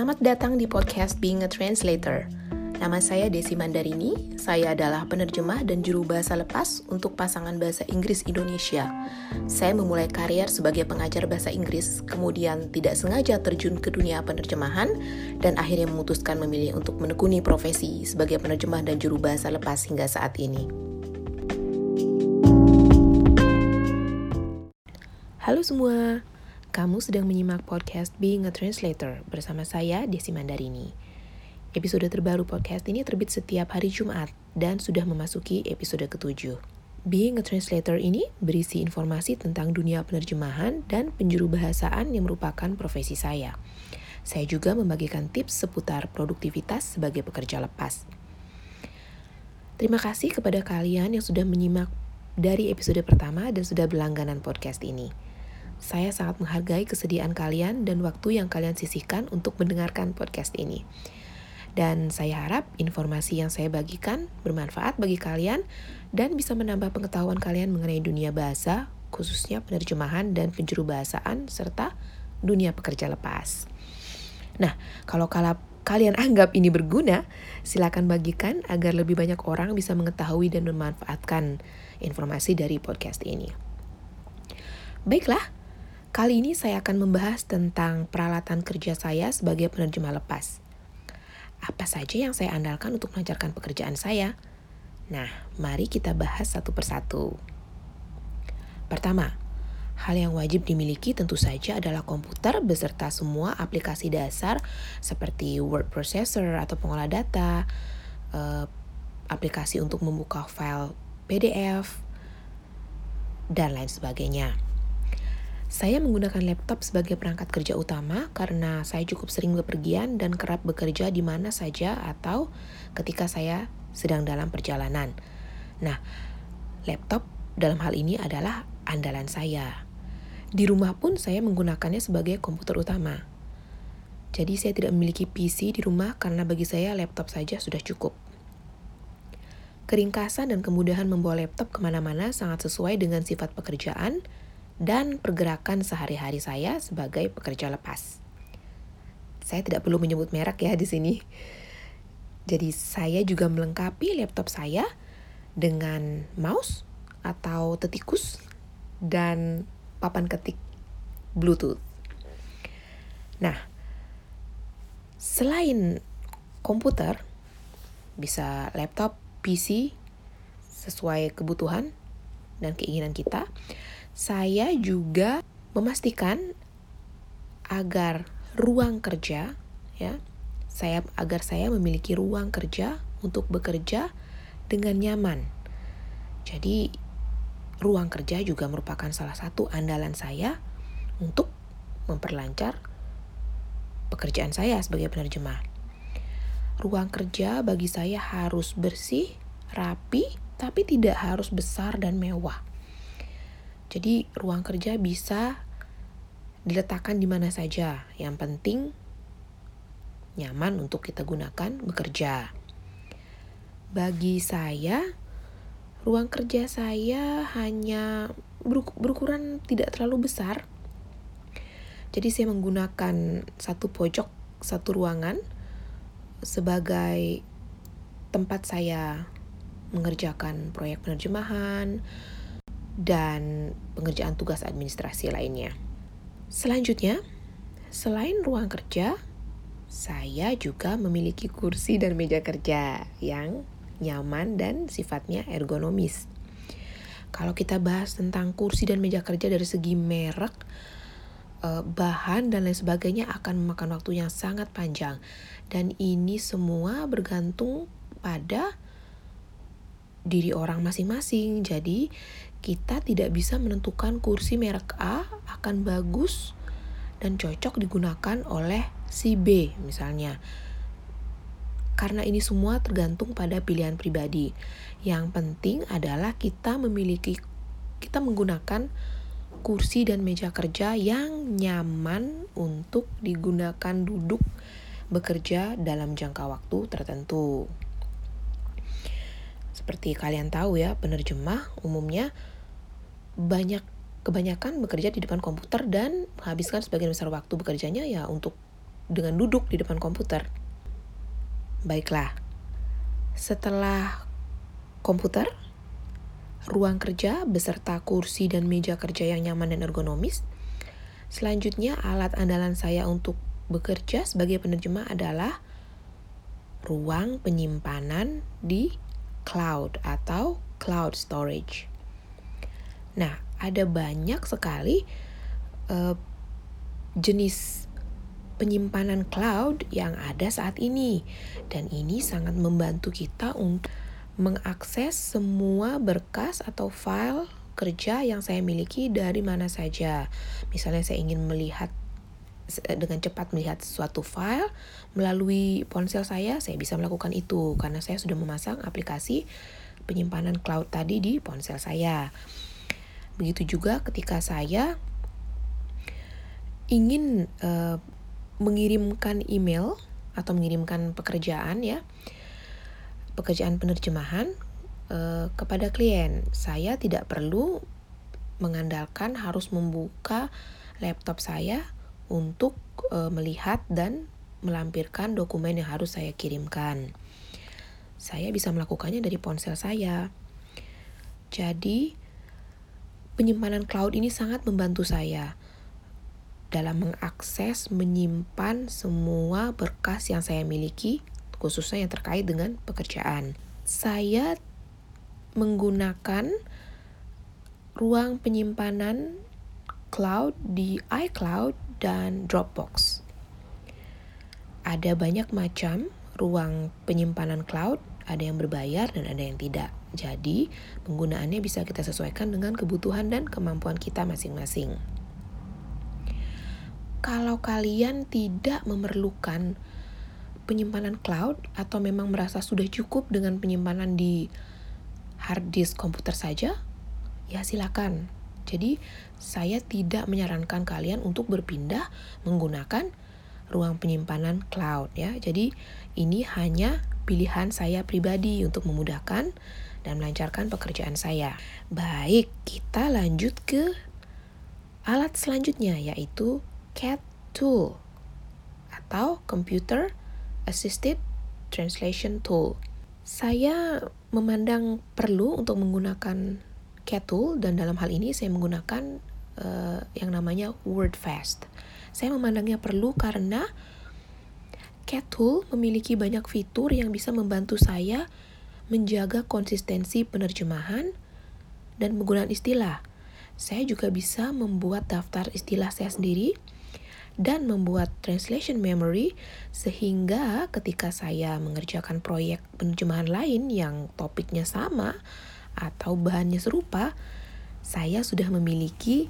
Selamat datang di podcast Being a Translator. Nama saya Desi Mandarini, saya adalah penerjemah dan juru bahasa lepas untuk pasangan bahasa Inggris Indonesia. Saya memulai karier sebagai pengajar bahasa Inggris, kemudian tidak sengaja terjun ke dunia penerjemahan, dan akhirnya memutuskan memilih untuk menekuni profesi sebagai penerjemah dan juru bahasa lepas hingga saat ini. Halo semua, kamu sedang menyimak podcast Being a Translator bersama saya, Desi Mandarini. Episode terbaru podcast ini terbit setiap hari Jumat dan sudah memasuki episode ketujuh. Being a Translator ini berisi informasi tentang dunia penerjemahan dan penjuru bahasaan yang merupakan profesi saya. Saya juga membagikan tips seputar produktivitas sebagai pekerja lepas. Terima kasih kepada kalian yang sudah menyimak dari episode pertama dan sudah berlangganan podcast ini. Saya sangat menghargai kesediaan kalian dan waktu yang kalian sisihkan untuk mendengarkan podcast ini. Dan saya harap informasi yang saya bagikan bermanfaat bagi kalian dan bisa menambah pengetahuan kalian mengenai dunia bahasa, khususnya penerjemahan dan penjuru bahasaan, serta dunia pekerja lepas. Nah, kalau kalian anggap ini berguna, silakan bagikan agar lebih banyak orang bisa mengetahui dan memanfaatkan informasi dari podcast ini. Baiklah, Kali ini saya akan membahas tentang peralatan kerja saya sebagai penerjemah lepas. Apa saja yang saya andalkan untuk melancarkan pekerjaan saya? Nah, mari kita bahas satu persatu. Pertama, hal yang wajib dimiliki tentu saja adalah komputer beserta semua aplikasi dasar seperti word processor atau pengolah data, eh, aplikasi untuk membuka file PDF, dan lain sebagainya. Saya menggunakan laptop sebagai perangkat kerja utama karena saya cukup sering bepergian dan kerap bekerja di mana saja atau ketika saya sedang dalam perjalanan. Nah, laptop dalam hal ini adalah andalan saya. Di rumah pun saya menggunakannya sebagai komputer utama. Jadi saya tidak memiliki PC di rumah karena bagi saya laptop saja sudah cukup. Keringkasan dan kemudahan membawa laptop ke mana-mana sangat sesuai dengan sifat pekerjaan, dan pergerakan sehari-hari saya sebagai pekerja lepas. Saya tidak perlu menyebut merek ya di sini. Jadi saya juga melengkapi laptop saya dengan mouse atau tetikus dan papan ketik Bluetooth. Nah, selain komputer, bisa laptop, PC sesuai kebutuhan dan keinginan kita saya juga memastikan agar ruang kerja ya saya agar saya memiliki ruang kerja untuk bekerja dengan nyaman. Jadi ruang kerja juga merupakan salah satu andalan saya untuk memperlancar pekerjaan saya sebagai penerjemah. Ruang kerja bagi saya harus bersih, rapi, tapi tidak harus besar dan mewah. Jadi ruang kerja bisa diletakkan di mana saja. Yang penting nyaman untuk kita gunakan bekerja. Bagi saya, ruang kerja saya hanya berukuran tidak terlalu besar. Jadi saya menggunakan satu pojok, satu ruangan sebagai tempat saya mengerjakan proyek penerjemahan, dan pengerjaan tugas administrasi lainnya. Selanjutnya, selain ruang kerja, saya juga memiliki kursi dan meja kerja yang nyaman dan sifatnya ergonomis. Kalau kita bahas tentang kursi dan meja kerja dari segi merek, eh, bahan dan lain sebagainya akan memakan waktu yang sangat panjang. Dan ini semua bergantung pada diri orang masing-masing. Jadi, kita tidak bisa menentukan kursi merek A akan bagus dan cocok digunakan oleh si B misalnya. Karena ini semua tergantung pada pilihan pribadi. Yang penting adalah kita memiliki kita menggunakan kursi dan meja kerja yang nyaman untuk digunakan duduk bekerja dalam jangka waktu tertentu. Seperti kalian tahu ya, penerjemah umumnya banyak kebanyakan bekerja di depan komputer dan menghabiskan sebagian besar waktu bekerjanya ya untuk dengan duduk di depan komputer. Baiklah, setelah komputer, ruang kerja beserta kursi dan meja kerja yang nyaman dan ergonomis, selanjutnya alat andalan saya untuk bekerja sebagai penerjemah adalah ruang penyimpanan di cloud atau cloud storage. Nah, ada banyak sekali uh, jenis penyimpanan cloud yang ada saat ini, dan ini sangat membantu kita untuk mengakses semua berkas atau file kerja yang saya miliki dari mana saja. Misalnya saya ingin melihat dengan cepat melihat suatu file melalui ponsel saya, saya bisa melakukan itu karena saya sudah memasang aplikasi penyimpanan cloud tadi di ponsel saya. Begitu juga ketika saya ingin uh, mengirimkan email atau mengirimkan pekerjaan ya pekerjaan penerjemahan uh, kepada klien saya tidak perlu mengandalkan harus membuka laptop saya untuk uh, melihat dan melampirkan dokumen yang harus saya kirimkan. Saya bisa melakukannya dari ponsel saya. Jadi, penyimpanan cloud ini sangat membantu saya dalam mengakses, menyimpan semua berkas yang saya miliki, khususnya yang terkait dengan pekerjaan. Saya menggunakan ruang penyimpanan cloud di iCloud dan Dropbox. Ada banyak macam ruang penyimpanan cloud, ada yang berbayar dan ada yang tidak. Jadi, penggunaannya bisa kita sesuaikan dengan kebutuhan dan kemampuan kita masing-masing kalau kalian tidak memerlukan penyimpanan cloud atau memang merasa sudah cukup dengan penyimpanan di hard disk komputer saja, ya silakan. Jadi, saya tidak menyarankan kalian untuk berpindah menggunakan ruang penyimpanan cloud ya. Jadi, ini hanya pilihan saya pribadi untuk memudahkan dan melancarkan pekerjaan saya. Baik, kita lanjut ke alat selanjutnya yaitu CAT tool atau Computer Assisted Translation Tool. Saya memandang perlu untuk menggunakan CAT tool dan dalam hal ini saya menggunakan uh, yang namanya WordFast. Saya memandangnya perlu karena CAT memiliki banyak fitur yang bisa membantu saya menjaga konsistensi penerjemahan dan penggunaan istilah. Saya juga bisa membuat daftar istilah saya sendiri dan membuat translation memory sehingga ketika saya mengerjakan proyek penerjemahan lain yang topiknya sama atau bahannya serupa, saya sudah memiliki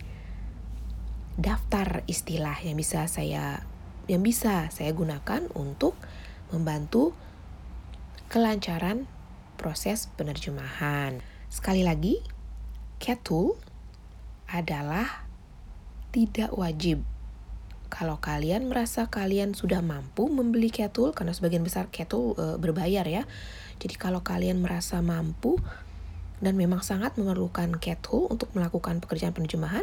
daftar istilah yang bisa saya yang bisa saya gunakan untuk membantu kelancaran proses penerjemahan. Sekali lagi, tool adalah tidak wajib kalau kalian merasa kalian sudah mampu membeli Ketul, karena sebagian besar Ketul e, berbayar ya. Jadi kalau kalian merasa mampu dan memang sangat memerlukan Ketul untuk melakukan pekerjaan penerjemahan,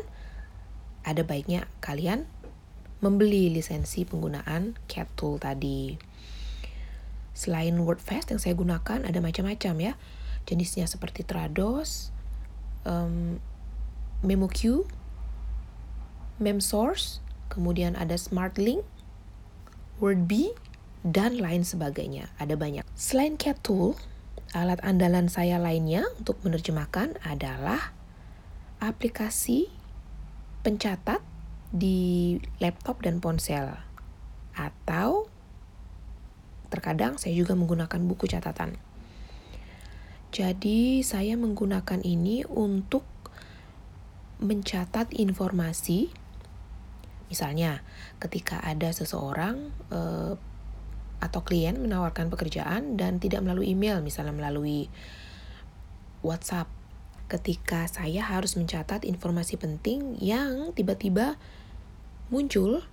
ada baiknya kalian membeli lisensi penggunaan Ketul tadi. Selain WordFast yang saya gunakan ada macam-macam ya. Jenisnya seperti Trados, um, MemoQ, MemSource, kemudian ada SmartLink, WordBee, dan lain sebagainya. Ada banyak. Selain Cat Tool, alat andalan saya lainnya untuk menerjemahkan adalah aplikasi pencatat di laptop dan ponsel. Atau terkadang saya juga menggunakan buku catatan. Jadi saya menggunakan ini untuk mencatat informasi Misalnya, ketika ada seseorang uh, atau klien menawarkan pekerjaan dan tidak melalui email, misalnya melalui WhatsApp, ketika saya harus mencatat informasi penting yang tiba-tiba muncul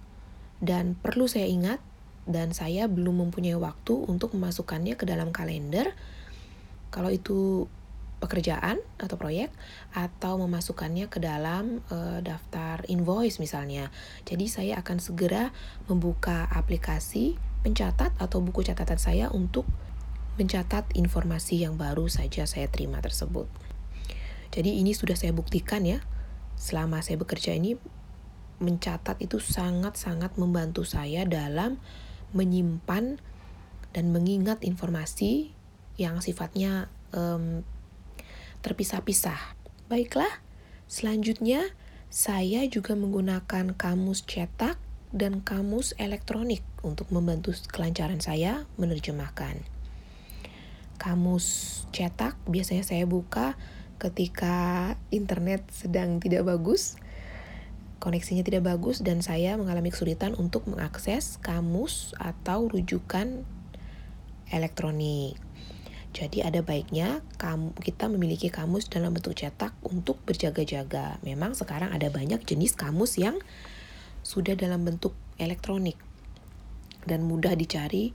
dan perlu saya ingat dan saya belum mempunyai waktu untuk memasukkannya ke dalam kalender. Kalau itu pekerjaan atau proyek atau memasukkannya ke dalam daftar daftar invoice misalnya. Jadi saya akan segera membuka aplikasi pencatat atau buku catatan saya untuk mencatat informasi yang baru saja saya terima tersebut. Jadi ini sudah saya buktikan ya. Selama saya bekerja ini mencatat itu sangat-sangat membantu saya dalam menyimpan dan mengingat informasi yang sifatnya um, terpisah-pisah. Baiklah, selanjutnya saya juga menggunakan kamus cetak dan kamus elektronik untuk membantu kelancaran saya menerjemahkan. Kamus cetak biasanya saya buka ketika internet sedang tidak bagus, koneksinya tidak bagus dan saya mengalami kesulitan untuk mengakses kamus atau rujukan elektronik. Jadi ada baiknya kamu kita memiliki kamus dalam bentuk cetak untuk berjaga-jaga. Memang sekarang ada banyak jenis kamus yang sudah dalam bentuk elektronik dan mudah dicari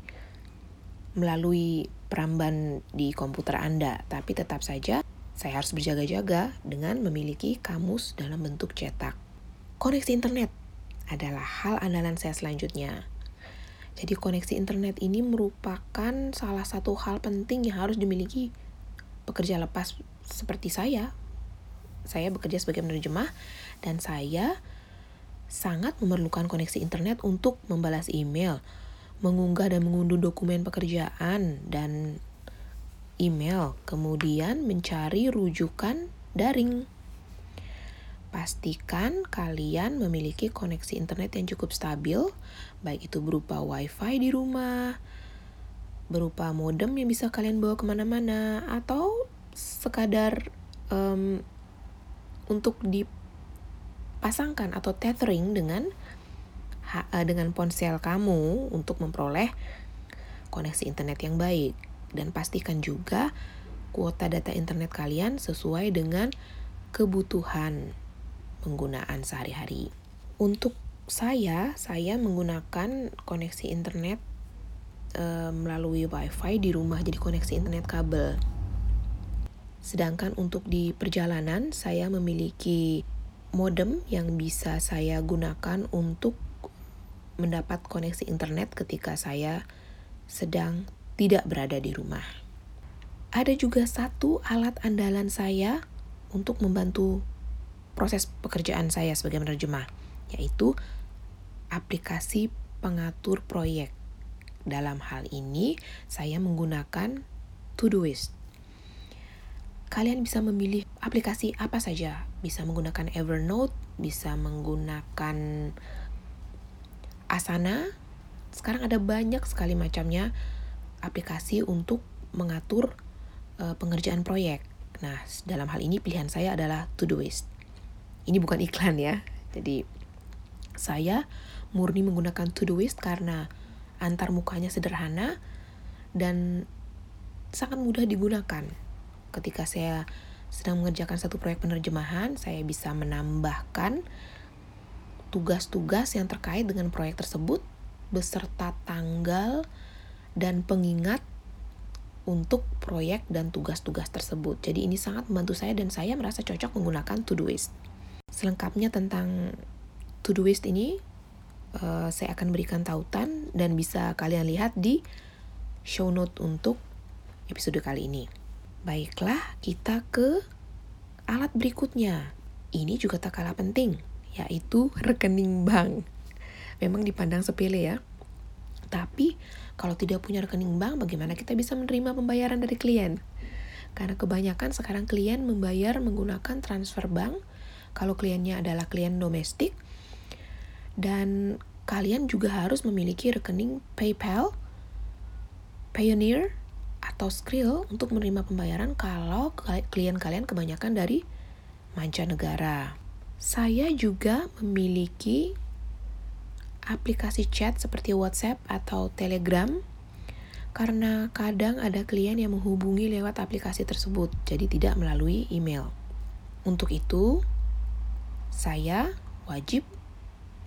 melalui peramban di komputer Anda. Tapi tetap saja saya harus berjaga-jaga dengan memiliki kamus dalam bentuk cetak. Koneksi internet adalah hal andalan saya selanjutnya. Jadi koneksi internet ini merupakan salah satu hal penting yang harus dimiliki pekerja lepas seperti saya. Saya bekerja sebagai penerjemah dan saya sangat memerlukan koneksi internet untuk membalas email, mengunggah dan mengunduh dokumen pekerjaan dan email, kemudian mencari rujukan daring. Pastikan kalian memiliki koneksi internet yang cukup stabil, baik itu berupa WiFi di rumah, berupa modem yang bisa kalian bawa ke mana-mana, atau sekadar um, untuk dipasangkan atau tethering dengan eh, dengan ponsel kamu untuk memperoleh koneksi internet yang baik dan pastikan juga kuota data internet kalian sesuai dengan kebutuhan penggunaan sehari-hari. Untuk saya, saya menggunakan koneksi internet e, melalui WiFi di rumah, jadi koneksi internet kabel. Sedangkan untuk di perjalanan, saya memiliki modem yang bisa saya gunakan untuk mendapat koneksi internet ketika saya sedang tidak berada di rumah. Ada juga satu alat andalan saya untuk membantu proses pekerjaan saya sebagai penerjemah, yaitu aplikasi pengatur proyek. Dalam hal ini, saya menggunakan Todoist. Kalian bisa memilih aplikasi apa saja, bisa menggunakan Evernote, bisa menggunakan Asana. Sekarang ada banyak sekali macamnya aplikasi untuk mengatur uh, pengerjaan proyek. Nah, dalam hal ini pilihan saya adalah Todoist. Ini bukan iklan ya. Jadi saya murni menggunakan Todoist karena antar mukanya sederhana dan sangat mudah digunakan. Ketika saya sedang mengerjakan satu proyek penerjemahan, saya bisa menambahkan tugas-tugas yang terkait dengan proyek tersebut beserta tanggal, dan pengingat untuk proyek dan tugas-tugas tersebut. Jadi ini sangat membantu saya dan saya merasa cocok menggunakan Todoist. Selengkapnya tentang Todoist ini uh, saya akan berikan tautan dan bisa kalian lihat di show note untuk episode kali ini. Baiklah, kita ke alat berikutnya. Ini juga tak kalah penting, yaitu rekening bank. Memang dipandang sepele ya. Tapi kalau tidak punya rekening bank, bagaimana kita bisa menerima pembayaran dari klien? Karena kebanyakan sekarang klien membayar menggunakan transfer bank kalau kliennya adalah klien domestik. Dan kalian juga harus memiliki rekening PayPal, Pioneer, atau Skrill untuk menerima pembayaran kalau klien kalian kebanyakan dari mancanegara. Saya juga memiliki aplikasi chat seperti WhatsApp atau Telegram karena kadang ada klien yang menghubungi lewat aplikasi tersebut, jadi tidak melalui email. Untuk itu, saya wajib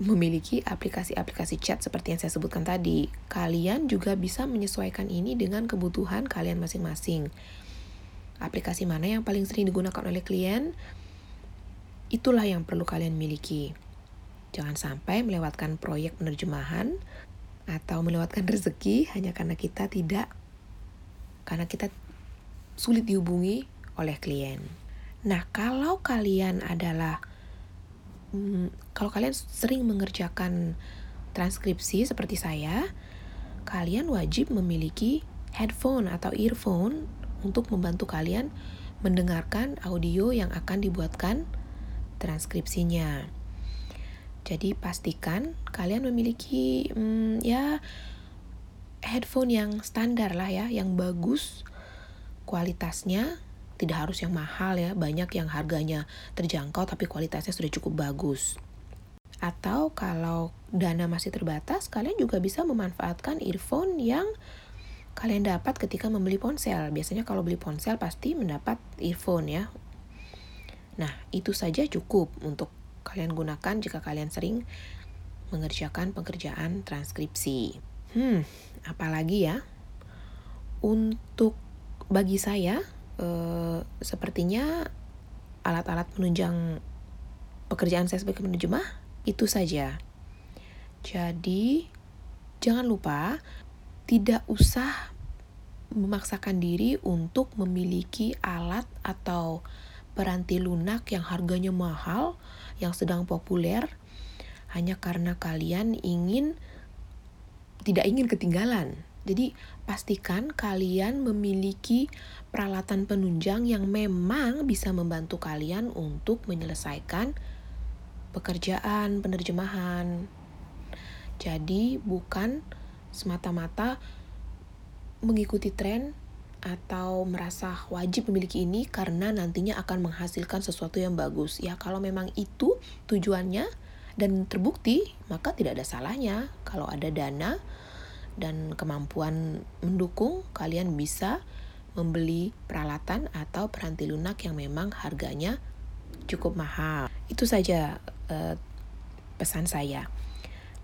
memiliki aplikasi-aplikasi chat seperti yang saya sebutkan tadi. Kalian juga bisa menyesuaikan ini dengan kebutuhan kalian masing-masing. Aplikasi mana yang paling sering digunakan oleh klien, itulah yang perlu kalian miliki. Jangan sampai melewatkan proyek penerjemahan atau melewatkan rezeki hanya karena kita tidak karena kita sulit dihubungi oleh klien. Nah, kalau kalian adalah hmm, kalau kalian sering mengerjakan transkripsi seperti saya, kalian wajib memiliki headphone atau earphone untuk membantu kalian mendengarkan audio yang akan dibuatkan transkripsinya. Jadi pastikan kalian memiliki hmm, ya headphone yang standar lah ya, yang bagus kualitasnya tidak harus yang mahal ya, banyak yang harganya terjangkau tapi kualitasnya sudah cukup bagus. Atau kalau dana masih terbatas, kalian juga bisa memanfaatkan earphone yang kalian dapat ketika membeli ponsel. Biasanya kalau beli ponsel pasti mendapat earphone ya. Nah, itu saja cukup untuk kalian gunakan jika kalian sering mengerjakan pekerjaan transkripsi. Hmm, apalagi ya? Untuk bagi saya, eh, sepertinya alat-alat penunjang pekerjaan saya sebagai penerjemah itu saja. Jadi, jangan lupa tidak usah memaksakan diri untuk memiliki alat atau peranti lunak yang harganya mahal, yang sedang populer, hanya karena kalian ingin tidak ingin ketinggalan. Jadi, pastikan kalian memiliki peralatan penunjang yang memang bisa membantu kalian untuk menyelesaikan pekerjaan penerjemahan. Jadi, bukan semata-mata mengikuti tren atau merasa wajib memiliki ini karena nantinya akan menghasilkan sesuatu yang bagus. Ya, kalau memang itu tujuannya dan terbukti, maka tidak ada salahnya kalau ada dana dan kemampuan mendukung, kalian bisa membeli peralatan atau peranti lunak yang memang harganya cukup mahal. Itu saja uh, pesan saya.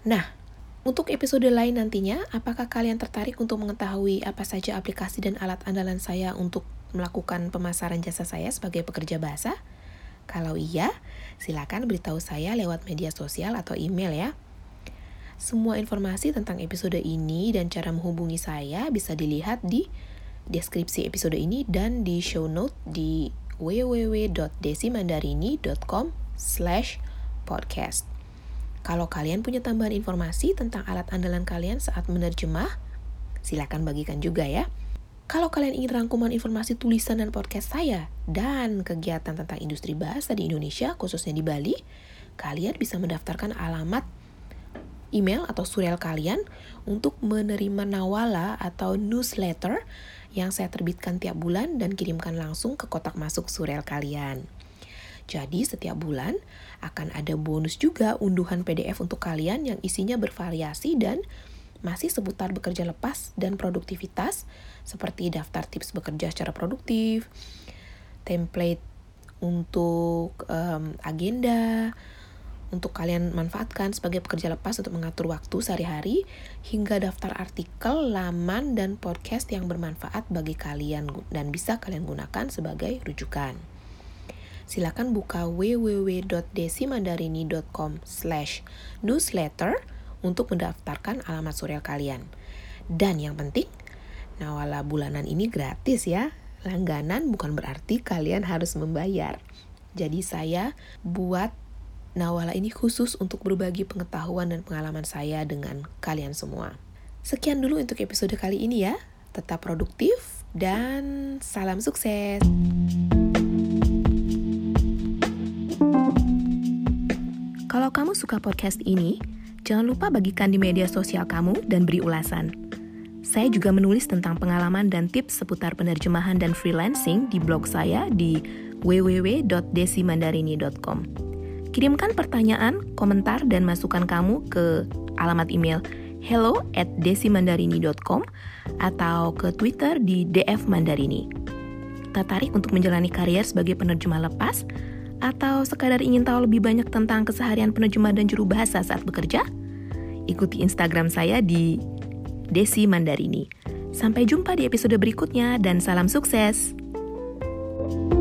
Nah, untuk episode lain nantinya, apakah kalian tertarik untuk mengetahui apa saja aplikasi dan alat andalan saya untuk melakukan pemasaran jasa saya sebagai pekerja bahasa? Kalau iya, silakan beritahu saya lewat media sosial atau email ya. Semua informasi tentang episode ini dan cara menghubungi saya bisa dilihat di deskripsi episode ini dan di show note di www.desimandarini.com slash podcast. Kalau kalian punya tambahan informasi tentang alat andalan kalian saat menerjemah, silakan bagikan juga ya. Kalau kalian ingin rangkuman informasi tulisan dan podcast saya dan kegiatan tentang industri bahasa di Indonesia, khususnya di Bali, kalian bisa mendaftarkan alamat email atau surel kalian untuk menerima nawala atau newsletter yang saya terbitkan tiap bulan dan kirimkan langsung ke kotak masuk surel kalian. Jadi setiap bulan akan ada bonus juga unduhan PDF untuk kalian yang isinya bervariasi dan masih seputar bekerja lepas dan produktivitas seperti daftar tips bekerja secara produktif, template untuk um, agenda, untuk kalian manfaatkan sebagai pekerja lepas untuk mengatur waktu sehari-hari, hingga daftar artikel, laman, dan podcast yang bermanfaat bagi kalian dan bisa kalian gunakan sebagai rujukan silakan buka www.desimandarini.com slash newsletter untuk mendaftarkan alamat surel kalian. Dan yang penting, Nawala bulanan ini gratis ya. Langganan bukan berarti kalian harus membayar. Jadi saya buat Nawala ini khusus untuk berbagi pengetahuan dan pengalaman saya dengan kalian semua. Sekian dulu untuk episode kali ini ya. Tetap produktif dan salam sukses. Kalau kamu suka podcast ini, jangan lupa bagikan di media sosial kamu dan beri ulasan. Saya juga menulis tentang pengalaman dan tips seputar penerjemahan dan freelancing di blog saya di www.desimandarini.com. Kirimkan pertanyaan, komentar, dan masukan kamu ke alamat email hello at desimandarini.com atau ke Twitter di dfmandarini. Tertarik untuk menjalani karier sebagai penerjemah lepas? Atau sekadar ingin tahu lebih banyak tentang keseharian penerjemah dan juru bahasa saat bekerja? Ikuti Instagram saya di Desi Mandarini. Sampai jumpa di episode berikutnya dan salam sukses. thank you